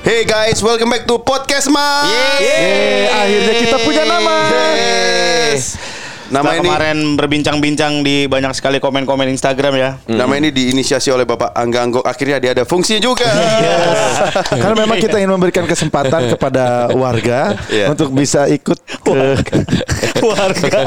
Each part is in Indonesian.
Hey guys, welcome back to podcast Mas. Yeay, akhirnya kita punya nama. Yes. Nama Setelah ini kemarin berbincang-bincang di banyak sekali komen-komen Instagram ya. nama ini diinisiasi oleh Bapak Angga Anggok. Akhirnya dia ada fungsinya juga. Karena memang kita ingin memberikan kesempatan kepada warga Iya. untuk bisa ikut ke Warga.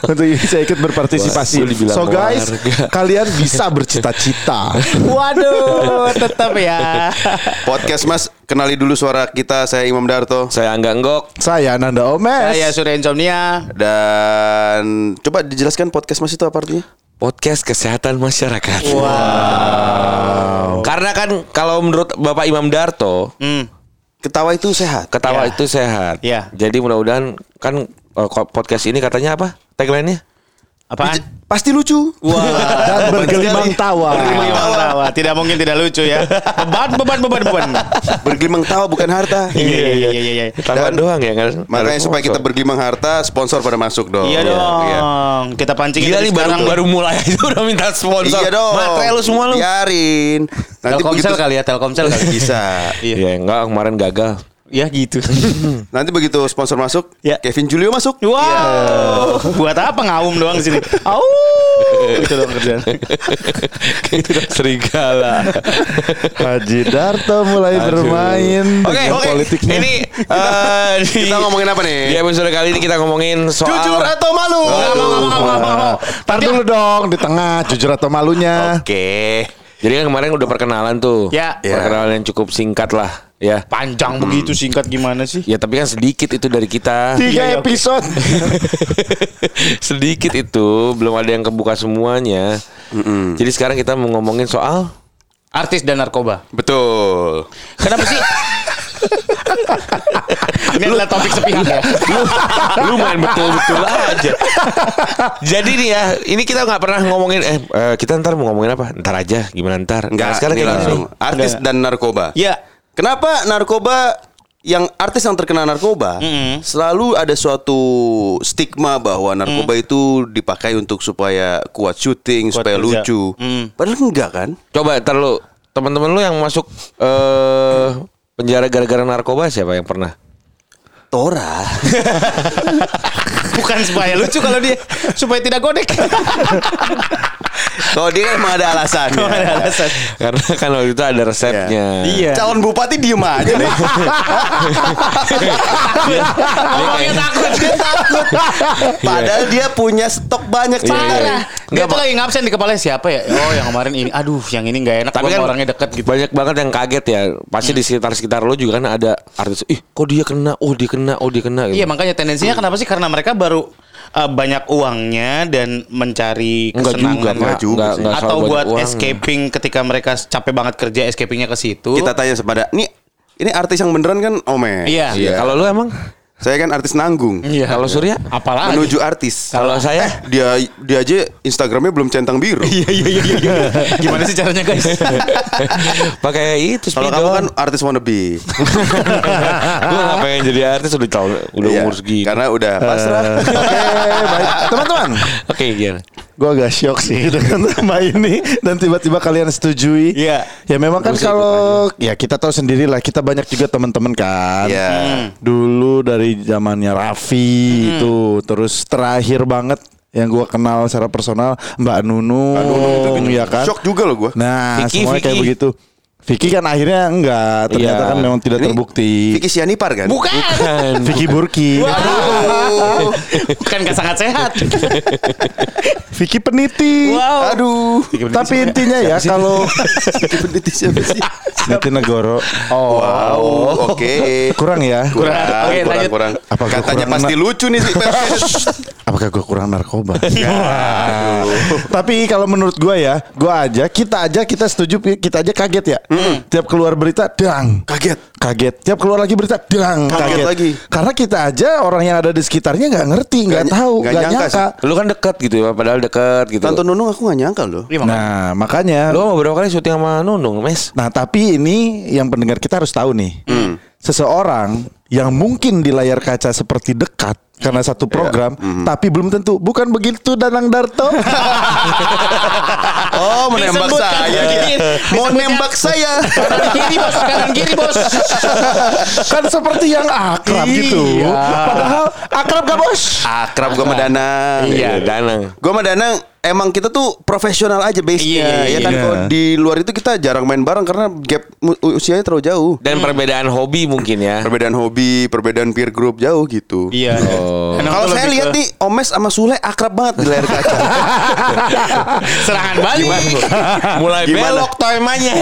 untuk bisa ikut berpartisipasi. So guys, warga. kalian bisa bercita-cita. Waduh, tetap ya. podcast Mas, kenali dulu suara kita. Saya Imam Darto Saya Angga Enggok. Saya Nanda Omes. Saya Surya Insomnia. dan coba dijelaskan podcast Mas itu apa artinya? Podcast Kesehatan Masyarakat. Wow. Karena kan kalau menurut Bapak Imam Darto, Hmm. Ketawa itu sehat. ketawa Ya. itu sehat. Ya. Jadi mudah-mudahan kan eh, podcast ini katanya apa? Tagline-nya? Apaan? Pasti lucu. Wah. Dan bergelimang tawa. Bergelimang tawa. Tidak mungkin tidak lucu ya. Beban, beban, beban, beban. Bergelimang tawa bukan harta. Iya, iya, iya, iya, iya. Tawa doang ya kan? Makanya supaya kita bergelimang harta, sponsor pada masuk dong. Iya dong. Iya. Kita pancing Gila dari nih baru baru mulai aja udah minta sponsor. Iya dong. Matre lu semua lu. Biarin. Nanti Telkomsel begitu kali ya, Telkomsel kali. bisa. Iya, enggak kemarin gagal. Ya gitu. Nanti begitu sponsor masuk, Ya. Kevin Julio masuk. Wow. Buat apa ngawum doang di sini? Au. Itu dong kerjaan. Serigala. Haji Darto mulai bermain Oke, dengan oke. politiknya. Ini eh, di, Kita ngomongin apa nih? di episode kali ini kita ngomongin soal Jujur atau malu? Tar dulu dong di tengah jujur atau malunya. Oke. Jadi kan kemarin udah perkenalan tuh. Ya. Perkenalan yang cukup singkat lah, ya. Panjang begitu singkat gimana sih? Ya tapi kan sedikit itu dari kita. Tiga iya, oke. episode. sedikit itu belum ada yang kebuka semuanya. Jadi sekarang kita mau ngomongin soal Artis dan narkoba. Betul. Kenapa sih? Ini adalah topik sepihak ya. lu main betul-betul aja. Jadi nih ya, ini kita nggak pernah ngomongin eh, eh, kita ntar mau ngomongin apa? Ntar aja, gimana ntar? Enggak, Nah, sekarang kita langsung. langsung. Artis dan narkoba. Ya. Kenapa narkoba yang artis yang terkena narkoba selalu ada suatu stigma bahwa narkoba itu dipakai untuk supaya kuat syuting, Kuat supaya kerja. lucu. Mm. Padahal enggak kan? Coba ntar lu teman-teman lu yang masuk eh penjara gara-gara narkoba siapa yang pernah? Tora. Bukan supaya lucu kalau dia supaya tidak godek. Kalau dia kan emang ada alasannya. Ada alasan. Karena kan waktu itu ada resepnya. Iya. Calon bupati diem aja nih. Orangnya takut. Dia takut. Padahal dia punya stok banyak cerita. Parah. Dia Nggak, tuh lagi ngabsen di kepalanya siapa ya? Oh, yang kemarin ini. Aduh, yang ini nggak enak. Tapi kan orangnya deket gitu. Banyak banget yang kaget ya. Pasti di sekitar-sekitar lo juga kan ada artis. Ih, kok dia kena? Oh, dia kena. Oh, dia kena. Iya, makanya tendensinya kenapa sih? Karena mereka baru uh, banyak uangnya dan mencari Enggak kesenangan juga, Enggak juga Enggak, enggak soal atau buat uang. escaping ketika mereka capek banget kerja escapingnya ke situ. Kita tanya kepada nih ini artis yang beneran kan Ome. Iya. Iya. Kalau lu emang? Saya kan artis nanggung. Iya. Kalau Surya? apalagi Menuju artis. Kalau saya? Dia dia aja Instagramnya belum centang biru. Iya iya iya iya. iya. Gimana sih caranya guys? Pakai itu Kalau kamu kan artis wannabe. Gue gak pengen jadi artis udah tahun udah Iya, umur segini. Karena udah pasrah. Oke, baik. Teman-teman, Oke, gimana? Gue agak syok sih dengan nama ini dan tiba-tiba kalian setujui. Iya. Ya memang kan kalau ya kita tahu sendiri lah kita banyak juga teman-teman kan. Iya. Dulu dari zamannya Raffi itu terus terakhir banget yang gua kenal secara personal Mbak Nunung, Mbak Nunung itu ya kan. Shock juga loh gue. Nah, Vicky, semuanya kayak Vicky. begitu. Vicky kan akhirnya enggak, ternyata Iya. kan memang tidak terbukti. Vicky Sianipar kan? Bukan. Vicky Burki. Aduh. Bukan gak sangat sehat. Vicky peniti. Wow. Aduh. Tapi intinya ya kalau Vicky peneliti siapa sih? Niti Negoro. Oh, wow. Oke. Kurang ya? Kurang, Oke, kurang, lanjut. kurang. Apa gua Katanya kurang pasti lucu nih sih. Apakah gue kurang narkoba? Tapi kalau menurut gue ya, gue aja, kita aja, kita setuju, kita aja kaget ya. Tiap keluar berita, dang, Kaget. Kaget. Tiap keluar lagi berita, dang, Kaget kaget. lagi. Karena kita aja orang yang ada di sekitarnya nggak ngerti, nggak Nggak- tahu, nggak nggak nyangka nyangka. Lu kan deket gitu ya, padahal deket gitu. Tante Nunung aku gak nyangka loh. Makanya. Nah, makanya. Lu mau berapa kali syuting sama Nunung, Mes? Nah, tapi ini yang pendengar kita harus tahu nih. Seseorang yang mungkin di layar kaca seperti dekat karena satu program, tapi belum tentu. Bukan begitu Danang Darto? Oh, menembak Disebutkan saya. dikit. Mau nembak saya. Kanan kiri bos, kanan kiri bos. kan seperti yang akrab gitu. Padahal akrab gak bos? Akrab gua sama Danang. Iya, Danang. Gua sama Danang emang kita tuh profesional aja base-nya. Iya, ya kan iya. kalau di luar itu kita jarang main bareng karena gap usianya terlalu jauh. Dan perbedaan hobi mungkin ya. Perbedaan hobi, perbedaan peer group jauh gitu. Iya. Karena Kalau saya lebih lihat ke nih Omes sama Sule akrab banget di layar kaca. serangan balik. mulai Gimana? belok temanya.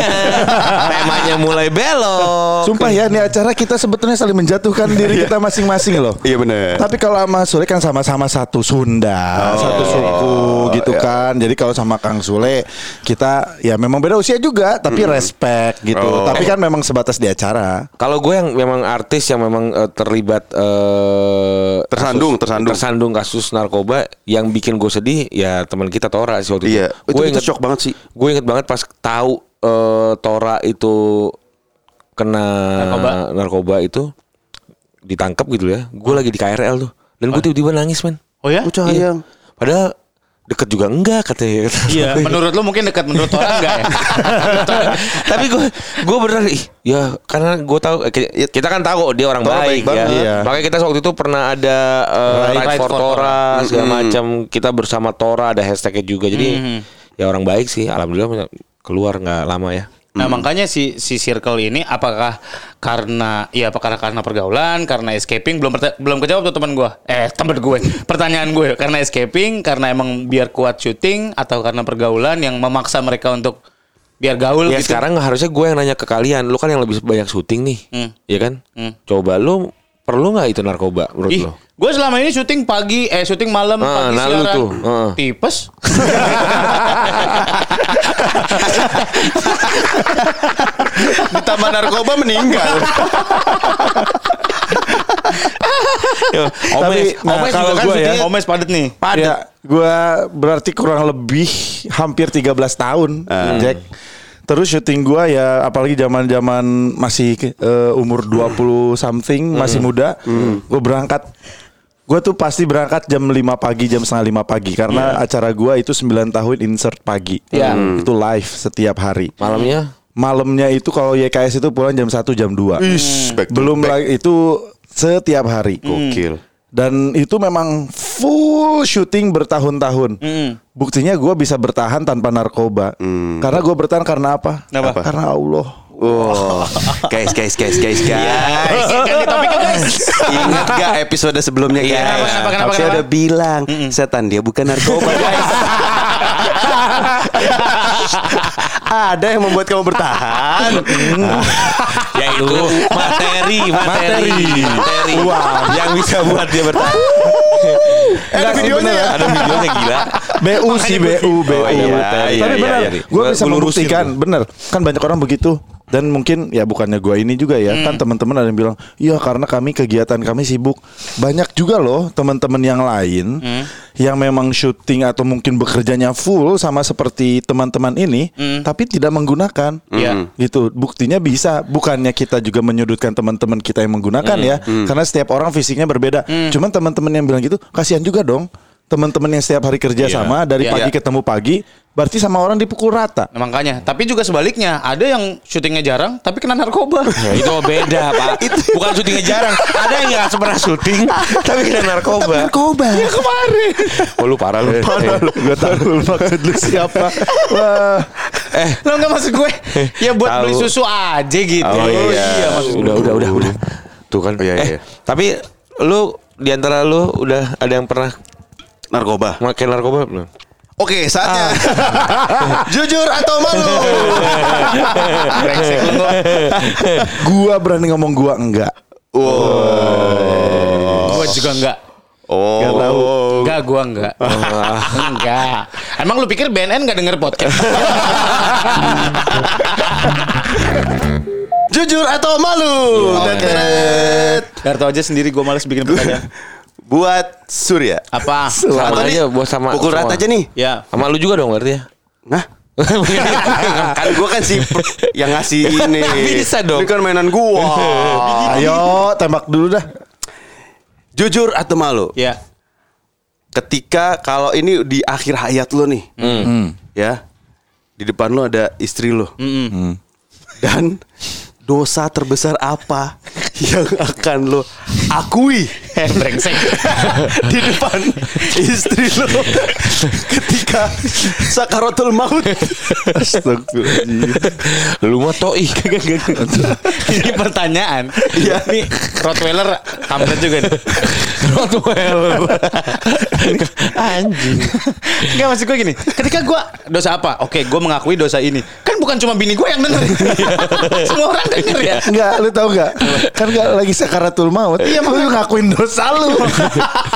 temanya mulai belok. Sumpah ya, ini acara kita sebetulnya saling menjatuhkan diri kita masing-masing loh. Iya bener. Tapi kalau sama Sule kan sama-sama satu Sunda, satu suku gitu kan. Jadi kalau sama Kang Sule kita ya memang beda usia juga, tapi respect gitu. Oh. Tapi kan memang sebatas di acara. Kalau gue yang memang artis yang memang eh, terlibat eh, Tersandung, tersandung. tersandung kasus narkoba yang bikin gue sedih ya teman kita Tora sih waktu Iya, itu. itu kita shock banget sih. Gue inget banget pas tahu eh, Tora itu kena Narkoba. narkoba, itu ditangkap gitu ya. Gue lagi di KRL tuh dan gue tiba-tiba nangis men. Oh ya? Oh, sayang. Padahal deket juga enggak katanya. Iya, menurut lu mungkin dekat menurut orang enggak ya? Tapi gue gue beneran ih, ya karena gue tahu eh, ki- kita kan tahu dia orang Tora baik, baik ya. Iya. Makanya kita waktu itu pernah ada uh, Right, Right for for Tora segala macam. Kita bersama Tora ada hashtagnya juga. Jadi ya orang baik sih. Alhamdulillah keluar nggak lama ya. Nah makanya si si circle ini apakah karena ya apakah karena pergaulan, karena escaping belum belum kejawab tuh teman gue. Eh teman gue, pertanyaan gue karena escaping, karena emang biar kuat syuting atau karena pergaulan yang memaksa mereka untuk biar gaul Ya gitu. sekarang harusnya gue yang nanya ke kalian. Lu kan yang lebih banyak syuting nih, Hmm. ya kan? Hmm. Coba lu perlu nggak itu narkoba menurut Ih, lu? Gue selama ini syuting pagi, eh syuting malam, Ah, pagi nah siaran. tuh, ah. Tipes. Ditambah narkoba meninggal. Omes, nah, Omes kalau juga kan gua ya, Omes padet nih. Ya, gua berarti kurang lebih hampir 13 tahun, Jack. Terus syuting gua ya apalagi zaman-zaman masih eh, umur 20 something, masih muda. Gue berangkat Gue tuh pasti berangkat jam 5 pagi, jam setengah 5 pagi karena acara gua itu 9 tahun insert pagi. Iya. Itu live setiap hari. malamnya Malamnya itu kalau YKS itu pulang jam 1 jam 2. Ish, back to Belum back. lagi itu setiap hari. Gokil. Dan itu memang full syuting bertahun-tahun. Buktinya gue bisa bertahan tanpa narkoba. Karena gue bertahan karena apa? Kenapa? Karena Allah. Wow. guys, guys, guys, guys, guys. Ganti topiknya guys. Ingat gak episode sebelumnya guys? Iya, kenapa, kenapa, kenapa, Saya udah bilang setan dia bukan narkoba guys. Ada yang membuat kamu bertahan. ya itu materi, materi, materi, yang bisa buat dia bertahan. Ada videonya ya? Ada videonya gila. BU sih BU, BU. Iya, iya, Tapi iya, benar, iya, iya. gue Gua- bisa membuktikan, bener. Kan banyak orang begitu. Dan mungkin ya bukannya gue ini juga ya, kan teman-teman ada yang bilang, iya karena kami kegiatan kami sibuk. Banyak juga loh teman-teman yang lain yang memang syuting atau mungkin bekerjanya full sama seperti teman-teman ini, tapi tidak menggunakan. Iya. Gitu. Buktinya bisa. Bukannya kita juga menyudutkan teman-teman kita yang menggunakan ya, karena setiap orang fisiknya berbeda. Cuman teman-teman yang bilang gitu, kasihan juga dong. Teman-teman yang setiap hari kerja sama dari Iya. pagi Iya. ketemu pagi, berarti sama orang dipukul rata. Nah, makanya, tapi juga sebaliknya, ada yang syutingnya jarang tapi kena narkoba. Ya, itu beda pak. Bukan syutingnya jarang. Ada yang nggak pernah syuting tapi kena narkoba. Narkoba. Ya kemarin. Oh lu parah lu. Gue tahu lu maksud lu siapa. Wah. Eh, Lo nggak maksud gue? Ya buat Tahu. beli susu aja gitu. Oh iya, maksud udah udah udah udah. Tuh kan. Iya, iya, eh, iya. tapi lu di antara lu udah ada yang pernah Narkoba. makan narkoba belum? Oke, saatnya. Jujur atau malu? Gua berani ngomong gua enggak. Gue juga enggak. Oh. Gak tahu. Enggak, gua enggak. enggak. Emang lu pikir BNN enggak denger podcast? Jujur atau malu? Tetet. Darto aja sendiri gue males bikin pertanyaan. Buat Surya. Apa? Sama Atau aja buat sama Pukul sama. rata aja nih. Ya. Sama lu juga dong berarti ya? Nah, kan gue kan si yang ngasih ini. Bisa dong. Ini kan mainan gua. Ayo tembak dulu dah. Jujur atau malu? Ya. Ketika kalau ini di akhir hayat lo nih, ya, di depan lo ada istri lo, dan dosa terbesar apa yang akan lo akui Brengsek. di depan istri lo ketika sakaratul maut? Astagfirullahaladzim. Lu mah toi. Ini pertanyaan. Iya. Nih Rottweiler kampret juga nih. Rottweiler. Anjing. Enggak maksud gue gini. Ketika gue dosa apa? Oke, gue mengakui dosa ini. Kan bukan cuma bini gue yang denger. Semua orang denger ya. Enggak, lu tau gak? Kan gak lagi sakaratul maut. Iya, lu ngakuin dosa lu.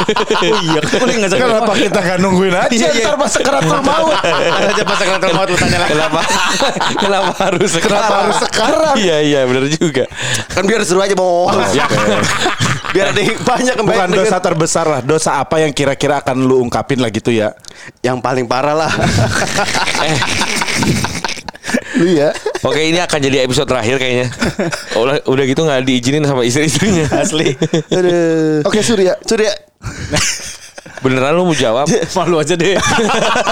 Oh iya, sakit? Kenapa kita gak nungguin aja Iya, iya. ntar pas sakaratul maut? Ada aja pas sakaratul maut lu tanya lah. Kenapa? Kenapa harus sekarang? Kenapa harus sekarang? Iya iya benar juga. Kan biar seru aja bos. biar ada banyak yang Bukan banyak dosa denger. terbesar lah. Dosa apa yang kira-kira akan lu ungkapin lah gitu ya? yang paling parah lah. Lu ya. Oke ini akan jadi episode terakhir kayaknya. Udah, udah gitu nggak diizinin sama istri-istrinya. Asli. Aduh. Oke, Surya. Surya. Beneran lu mau jawab? Malu aja deh.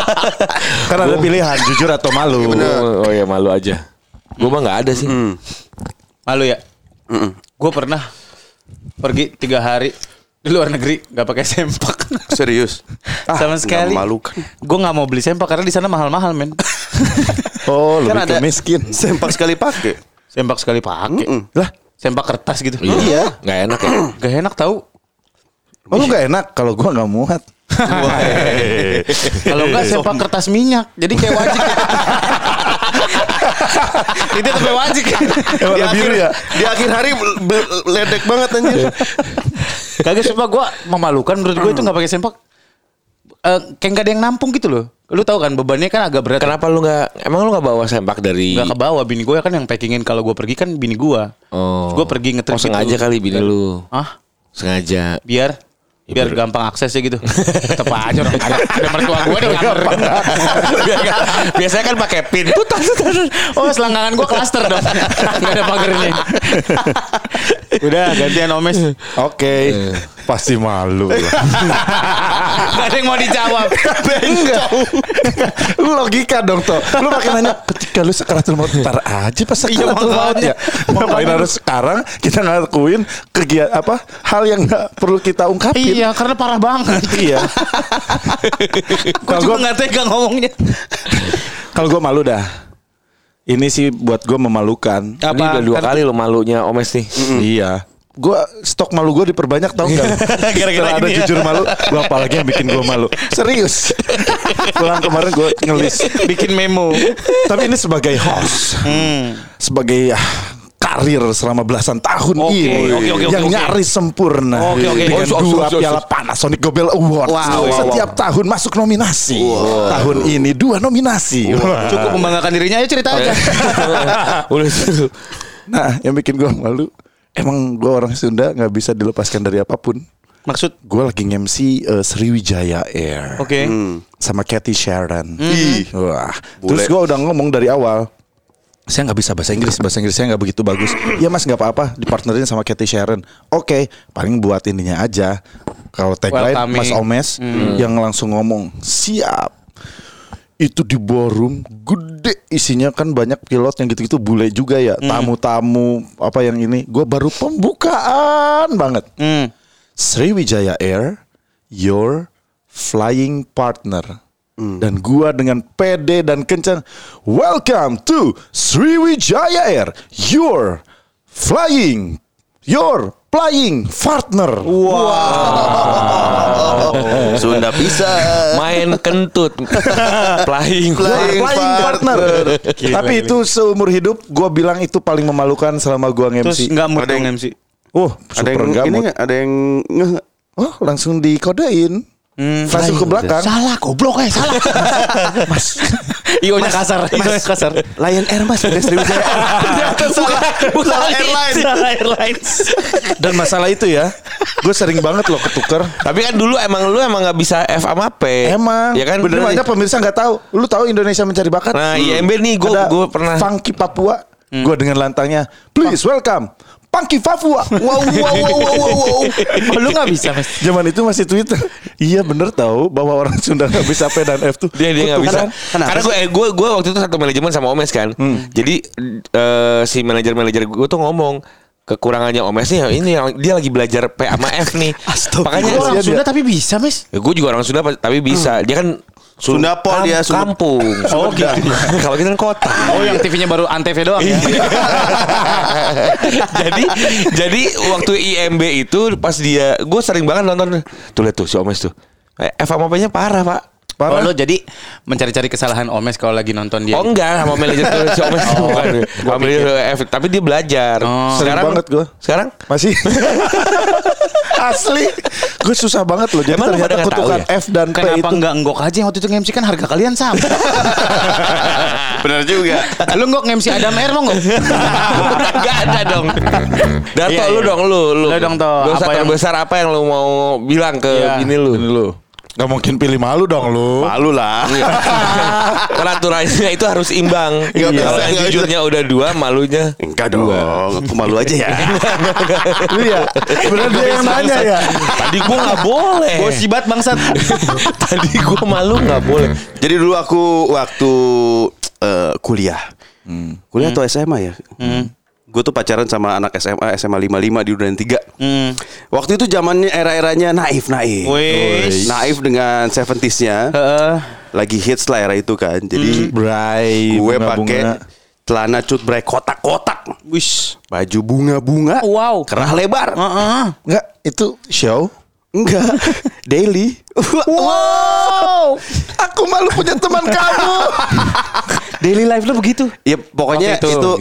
Kan ada pilihan jujur atau malu. Oh, oh ya malu aja. Gue mah nggak ada sih. Malu ya? Gue pernah pergi tiga hari di luar negeri nggak pakai sempak. Serius. Sama nggak sekali. memalukan. Gue nggak mau beli sempak karena di sana mahal-mahal men. Oh, Kan lebih ke ada miskin. sempak sekali pakai. sempak sekali pakai. Lah, Sempak kertas gitu. Iya. Nggak enak ya. Gak enak tahu. oh lu gak enak kalau gua gak muat. Kalau enggak sempak kertas minyak. Jadi kayak wajik. Itu tapi wajik. Di Warna akhir, biru ya? di akhir hari ledek banget anjir. Kagak sumpah gue memalukan menurut gue itu nggak pakai sempak. Eh, kayak nggak ada yang nampung gitu loh. Lu tahu kan bebannya kan agak berat. Kenapa lu nggak? Emang lu nggak bawa sempak dari? Nggak ke bawah bini gue kan yang packingin kalau gue pergi kan bini gue. Oh. Gue pergi ngetrip Oh sengaja gitu. kali bini lu. Ah Sengaja. biar biar biar- gampang aksesnya gitu. Tetep aja orang ada, ada mertua gue ada gampang. Biasanya kan pakai pin. Tutas, tutas. Oh selangkangan gue klaster dong. Gak ada pagernya. Udah gantian omes. Oke. Pasti malu. lah. Gak ada yang mau dijawab. Enggak. lu logika dong toh. Lu makin nanya ketika lu sakaratul maut ntar aja pas Iya, sakaratul maut ya. Ngapain harus sekarang kita ngakuin kegiatan apa hal yang nggak perlu kita ungkapin. Iya karena parah banget. Iya. Gue Kalau juga gua- nggak tega ngomongnya. Kalau gue malu dah. Ini sih buat gue memalukan. Ini udah dua kali lo malunya Omes nih. Iya. Gue stok malu gue diperbanyak tau gak? Gara-gara ada ya. jujur malu, gue apalagi yang bikin gue malu. Serius. Pulang kemarin gue ngelis. Bikin memo. Tapi ini sebagai host, sebagai ah, karir selama belasan tahun Oke, ini oke, oke, yang oke. nyaris sempurna Oke, oke. dengan Oh, so- so- dua so- so- piala Panasonic Gobel Award Wow, wow, setiap tahun masuk nominasi tahun ini dua nominasi Cukup membanggakan dirinya ayo cerita aja. Nah yang bikin gue malu emang gue orang Sunda nggak bisa dilepaskan dari apa pun Maksud gue lagi nge-MC uh, Sriwijaya Air Oke. sama Cathy Sharon. Ih. Wah. Bule. Terus gue udah ngomong dari awal. Saya nggak bisa bahasa Inggris, bahasa Inggris saya nggak begitu bagus. Iya mas nggak apa-apa, dipartnerin sama Cathy Sharon. Oke, paling buat ininya aja. Kalau tagline. Mas Omes yang langsung ngomong siap. Itu di ballroom gede isinya kan banyak pilot yang gitu-gitu bule juga ya, tamu-tamu apa yang ini. Gue baru pembukaan banget. Hmm. Sriwijaya Air, your flying partner. Dan gua dengan pede dan kencang, welcome to Sriwijaya Air, your flying, your flying partner. Sunda bisa. Main kentut. Flying. Flying Flying partner. partner. Tapi itu seumur hidup gua bilang itu paling memalukan selama gua Terus nge-MC. nggak mood Ada yang- MC. Oh, Ada yang nggak ini? Ada yang ngeh nggak? Oh, langsung dikodein. Langsung ke belakang. Salah goblok eh salah. Mas, Io-nya kasar, Io-nya kasar. Lion Air mas bukan Sriwijaya Air. Ternyata salah, salah airline. Salah airlines. Dan masalah itu ya, gue sering banget loh ketuker. Tapi kan dulu emang lu emang nggak bisa F sama P. Emang, Ya kan bener banyak pemirsa nggak tahu. Lu tahu Indonesia mencari bakat? Nah, IMB nih gue gue pernah Funky Papua. Gue dengan lantangnya, please welcome Funky Papua. Wow, wow, wow, wow, wow, wow. Oh, lu gak bisa, Mas. Zaman itu masih Twitter. iya bener tahu bahwa orang Sunda nggak bisa P dan F tuh. dia dia nggak bisa. Kenapa Karena gue gue gue waktu itu satu manajemen sama Omes kan. Jadi eh, si manajer manajer gue tuh ngomong kekurangannya Omes nih ini yang- dia lagi belajar P sama F nih. Makanya Lu orang Sunda tapi bisa, Mas. Ya, gue juga orang Sunda tapi bisa. Dia kan Sunda Pol dia, Sunda- kampung. Oh, gitu. Kalau kita kan kota. Oh, yang TV-nya baru Antv doang ya. jadi jadi waktu IMB itu pas dia gue sering banget nonton tuh lihat tuh si Omes tuh. Eh, F sama P-nya parah, Pak. Oh, lu jadi mencari-cari kesalahan Omes kalau lagi nonton dia. Oh enggak sama manajer tuh si Omes tuh bukan. F, tapi dia belajar. Oh. Sering banget gua. Sekarang Masih Asli Gue susah banget loh Jadi Emang lu ternyata nggak kutukan ya? F dan P Kenapa itu enggak enggok aja yang waktu itu nge-MC kan harga kalian sama. Bener juga. lu enggok nge-MC Adam Air mau enggak? Enggak ada dong. Dato Iya, lu iya. dong lu lu. Lu dong, Toh. Dosa Apa yang- terbesar apa yang lu mau bilang ke Iya. bini lu? lu Gak mungkin pilih malu dong lu Malu lah. Peraturannya itu harus imbang. Bisa, Kalau yang bisa. jujurnya udah dua, malunya Enggak dong. Aku malu aja ya. Iya Bener dia yang nanya ya Tadi gua nggak boleh. Bos sibat bangsat. Tadi gua malu nggak boleh. Jadi dulu aku waktu eh, kuliah. Kuliah atau SMA ya? Gue tuh pacaran sama anak SMA, SMA 55 di Duren 3. Hmm. Waktu itu zamannya era-eranya naif naif. Wih. Naif dengan 70s-nya. Heeh. Lagi hits lah era itu kan. Jadi Bray gue pakai celana cut bray kotak-kotak. Wish. Baju bunga-bunga. Wow. Kerah lebar. Heeh. Enggak itu show Enggak. Daily. Wow. Aku malu punya teman kamu Daily life lu begitu. Ya pokoknya Waktu itu. itu.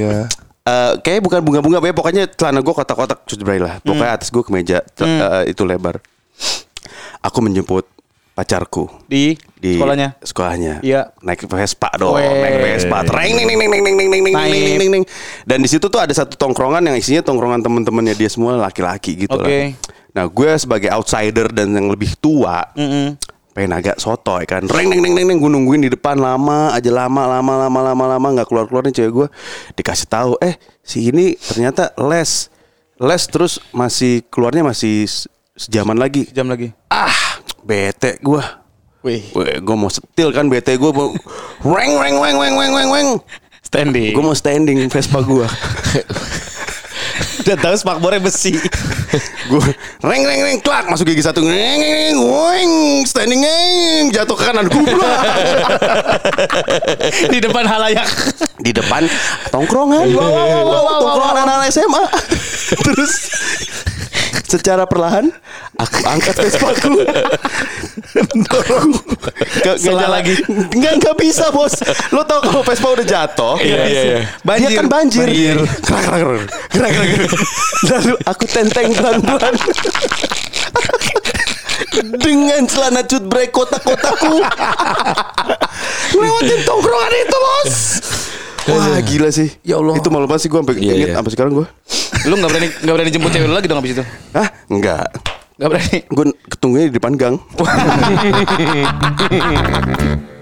Eh, kayaknya bukan bunga-bunga, ya pokoknya celana gue kotak-kotak cut bray lah. Pokoknya atas gue kemeja Hmm. eh, itu lebar. Aku menjemput pacarku Di, di sekolahnya. Sekolahnya. Iya. Naik Vespa dong, Weh. naik Vespa. Treng ning ning ning ning ning ning ning ning ning ning. Dan di situ tuh ada satu tongkrongan yang isinya tongkrongan temen-temennya dia semua laki-laki gitu Oke. lah. Nah, gue sebagai outsider dan yang lebih tua, pengen agak sotoy kan. Reng neng neng neng neng. Gue nungguin di depan. Lama aja lama lama lama lama lama. Nggak keluar keluar nih cewek gue dikasih tahu eh si ini ternyata les. Les terus masih keluarnya masih se- sejaman lagi. Jam lagi. ah bete gue Wih. gue mau setil kan bete gue mau reng reng reng reng reng reng reng. Standing. gue mau standing Vespa gue udah tahu spakbornya besi. gue reng reng reng klak masuk gigi satu. Reng reng weng standing reng jatuh ke kanan. Gue Di depan halayak. di depan tongkrongan. Tongkrongan anak-anak SMA terus secara perlahan aku angkat Vespaku Gak, Salah lagi. Enggak, enggak bisa bos Lo tau kalau Vespa udah jatuh Iya, iya, iya. Dia kan banjir Kerak, kerak, kerak. Kerak, kerak. Lalu aku tenteng pelan-pelan Dengan celana cut break kotak-kotakku Lewatin tongkrongan itu bos Wah gila sih Ya Allah. Itu malu banget sih gue sampai Iya, inget. Sampai sekarang gue Lu nggak berani nggak berani jemput cewek lu lagi dong abis itu? Hah? Enggak Nggak berani. Gue ketunggunya di depan gang